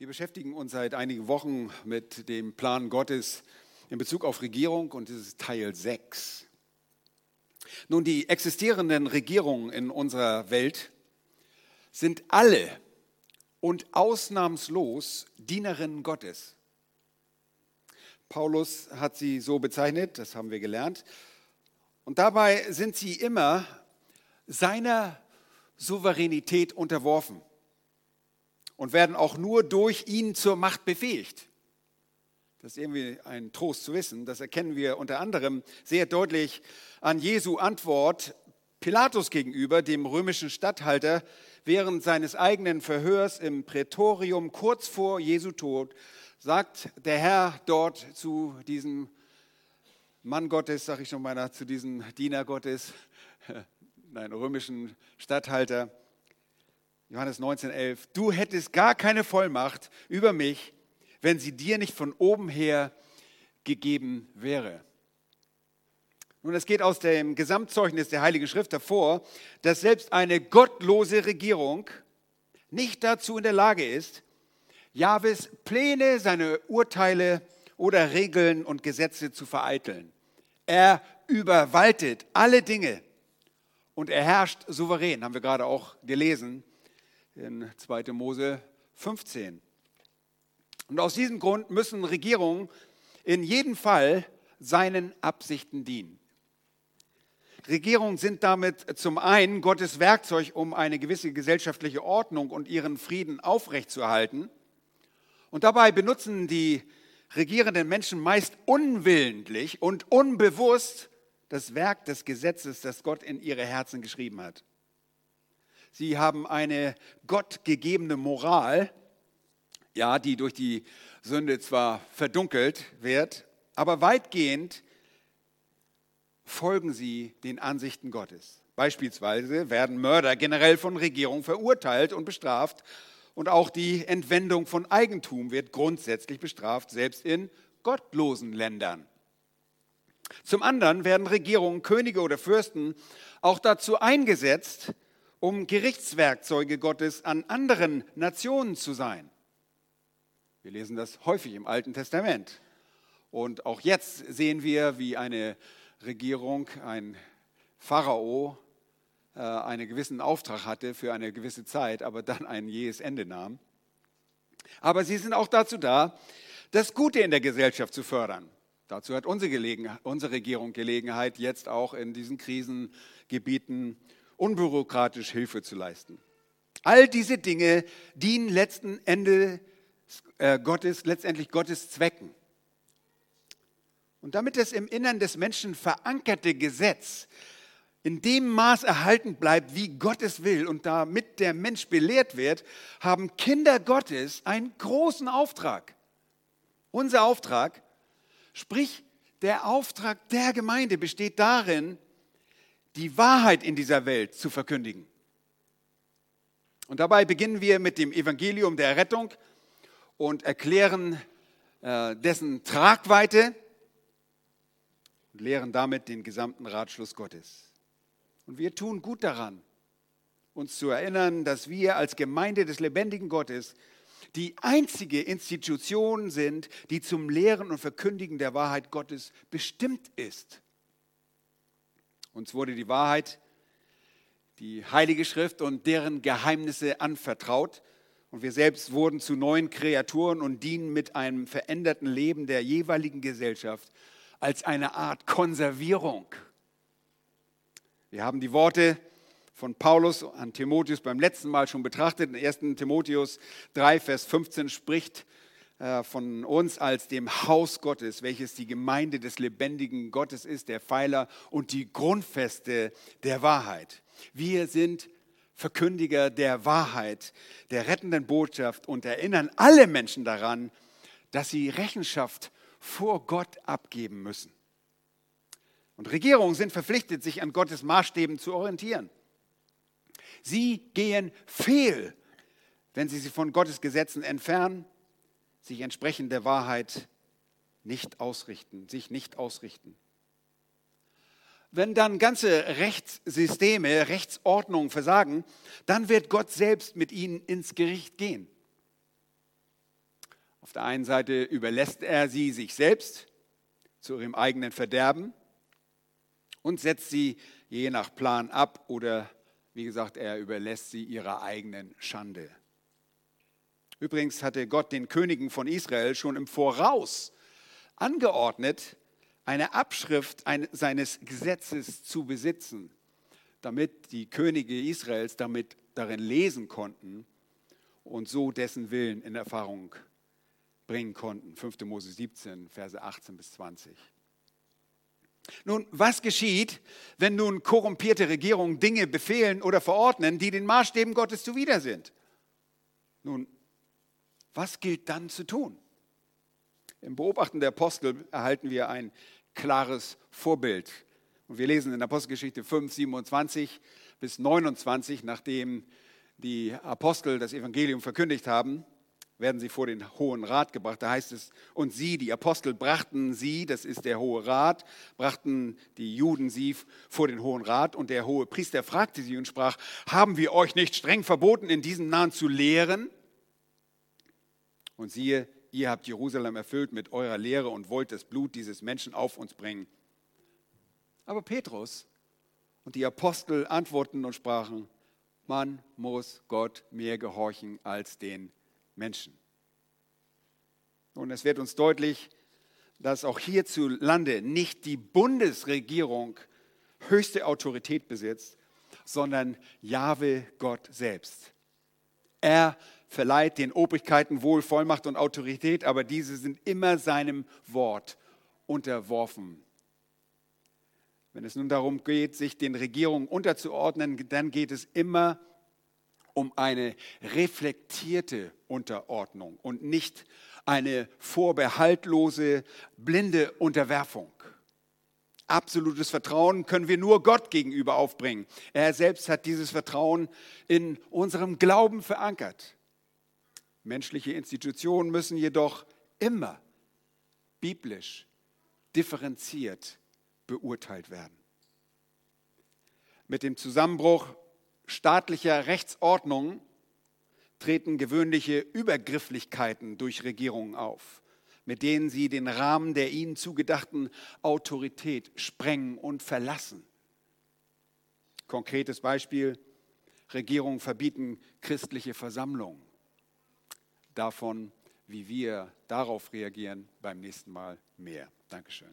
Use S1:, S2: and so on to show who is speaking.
S1: Wir beschäftigen uns seit einigen Wochen mit dem Plan Gottes in Bezug auf Regierung und ist Teil 6. Nun, die existierenden Regierungen in unserer Welt sind alle und ausnahmslos Dienerinnen Gottes. Paulus hat sie so bezeichnet, das haben wir gelernt. Und dabei sind sie immer seiner Souveränität unterworfen und werden auch nur durch ihn zur Macht befähigt. Das ist irgendwie ein Trost zu wissen. Das erkennen wir unter anderem sehr deutlich an Jesu Antwort Pilatus gegenüber, dem römischen Statthalter, während seines eigenen Verhörs im Prätorium kurz vor Jesu Tod, sagt der Herr dort zu diesem Mann Gottes, sage ich schon mal, zu diesem Diener Gottes, nein, römischen Statthalter, Johannes 19,11, du hättest gar keine Vollmacht über mich, wenn sie dir nicht von oben her gegeben wäre. Nun, es geht aus dem Gesamtzeugnis der Heiligen Schrift hervor, dass selbst eine gottlose Regierung nicht dazu in der Lage ist, Jahwes Pläne, seine Urteile oder Regeln und Gesetze zu vereiteln. Er überwaltet alle Dinge und er herrscht souverän, haben wir gerade auch gelesen in 2. Mose 15. Und aus diesem Grund müssen Regierungen in jedem Fall seinen Absichten dienen. Regierungen sind damit zum einen Gottes Werkzeug, um eine gewisse gesellschaftliche Ordnung und ihren Frieden aufrechtzuerhalten. Und dabei benutzen die regierenden Menschen meist unwillentlich und unbewusst das Werk des Gesetzes, das Gott in ihre Herzen geschrieben hat. Sie haben eine gottgegebene Moral, ja, die durch die Sünde zwar verdunkelt wird, aber weitgehend folgen sie den Ansichten Gottes. Beispielsweise werden Mörder generell von Regierungen verurteilt und bestraft und auch die Entwendung von Eigentum wird grundsätzlich bestraft, selbst in gottlosen Ländern. Zum anderen werden Regierungen, Könige oder Fürsten auch dazu eingesetzt, um Gerichtswerkzeuge Gottes an anderen Nationen zu sein. Wir lesen das häufig im Alten Testament. Und auch jetzt sehen wir, wie eine Regierung, ein Pharao, äh, einen gewissen Auftrag hatte für eine gewisse Zeit, aber dann ein jähes Ende nahm. Aber sie sind auch dazu da, das Gute in der Gesellschaft zu fördern. Dazu hat unsere, unsere Regierung Gelegenheit, jetzt auch in diesen Krisengebieten unbürokratisch Hilfe zu leisten. All diese Dinge dienen letzten Endes äh, Gottes, letztendlich Gottes Zwecken. Und damit das im Innern des Menschen verankerte Gesetz in dem Maß erhalten bleibt, wie Gott es will, und damit der Mensch belehrt wird, haben Kinder Gottes einen großen Auftrag. Unser Auftrag, sprich der Auftrag der Gemeinde, besteht darin, die Wahrheit in dieser Welt zu verkündigen. Und dabei beginnen wir mit dem Evangelium der Rettung und erklären äh, dessen Tragweite und lehren damit den gesamten Ratschluss Gottes. Und wir tun gut daran, uns zu erinnern, dass wir als Gemeinde des lebendigen Gottes die einzige Institution sind, die zum Lehren und Verkündigen der Wahrheit Gottes bestimmt ist. Uns wurde die Wahrheit, die Heilige Schrift und deren Geheimnisse anvertraut. Und wir selbst wurden zu neuen Kreaturen und dienen mit einem veränderten Leben der jeweiligen Gesellschaft als eine Art Konservierung. Wir haben die Worte von Paulus an Timotheus beim letzten Mal schon betrachtet. In 1. Timotheus 3, Vers 15 spricht von uns als dem Haus Gottes, welches die Gemeinde des lebendigen Gottes ist, der Pfeiler und die Grundfeste der Wahrheit. Wir sind Verkündiger der Wahrheit, der rettenden Botschaft und erinnern alle Menschen daran, dass sie Rechenschaft vor Gott abgeben müssen. Und Regierungen sind verpflichtet, sich an Gottes Maßstäben zu orientieren. Sie gehen fehl, wenn sie sich von Gottes Gesetzen entfernen sich entsprechend der Wahrheit nicht ausrichten, sich nicht ausrichten. Wenn dann ganze Rechtssysteme, Rechtsordnungen versagen, dann wird Gott selbst mit ihnen ins Gericht gehen. Auf der einen Seite überlässt er sie sich selbst zu ihrem eigenen Verderben und setzt sie je nach Plan ab oder wie gesagt, er überlässt sie ihrer eigenen Schande. Übrigens hatte Gott den Königen von Israel schon im Voraus angeordnet, eine Abschrift seines Gesetzes zu besitzen, damit die Könige Israels damit darin lesen konnten und so dessen Willen in Erfahrung bringen konnten. 5. Mose 17, Verse 18 bis 20. Nun, was geschieht, wenn nun korrumpierte Regierungen Dinge befehlen oder verordnen, die den Maßstäben Gottes zuwider sind? Nun, was gilt dann zu tun? Im Beobachten der Apostel erhalten wir ein klares Vorbild. Und wir lesen in Apostelgeschichte 5, 27 bis 29, nachdem die Apostel das Evangelium verkündigt haben, werden sie vor den Hohen Rat gebracht. Da heißt es, und sie, die Apostel, brachten sie, das ist der Hohe Rat, brachten die Juden sie vor den Hohen Rat. Und der hohe Priester fragte sie und sprach, haben wir euch nicht streng verboten, in diesem Nahen zu lehren? Und siehe, ihr habt Jerusalem erfüllt mit eurer Lehre und wollt das Blut dieses Menschen auf uns bringen. Aber Petrus und die Apostel antworten und sprachen, man muss Gott mehr gehorchen als den Menschen. Und es wird uns deutlich, dass auch hierzulande nicht die Bundesregierung höchste Autorität besitzt, sondern Jahwe Gott selbst. Er verleiht den Obrigkeiten wohl Vollmacht und Autorität, aber diese sind immer seinem Wort unterworfen. Wenn es nun darum geht, sich den Regierungen unterzuordnen, dann geht es immer um eine reflektierte Unterordnung und nicht eine vorbehaltlose, blinde Unterwerfung. Absolutes Vertrauen können wir nur Gott gegenüber aufbringen. Er selbst hat dieses Vertrauen in unserem Glauben verankert. Menschliche Institutionen müssen jedoch immer biblisch differenziert beurteilt werden. Mit dem Zusammenbruch staatlicher Rechtsordnung treten gewöhnliche Übergrifflichkeiten durch Regierungen auf, mit denen sie den Rahmen der ihnen zugedachten Autorität sprengen und verlassen. Konkretes Beispiel, Regierungen verbieten christliche Versammlungen. Davon, wie wir darauf reagieren, beim nächsten Mal mehr. Dankeschön.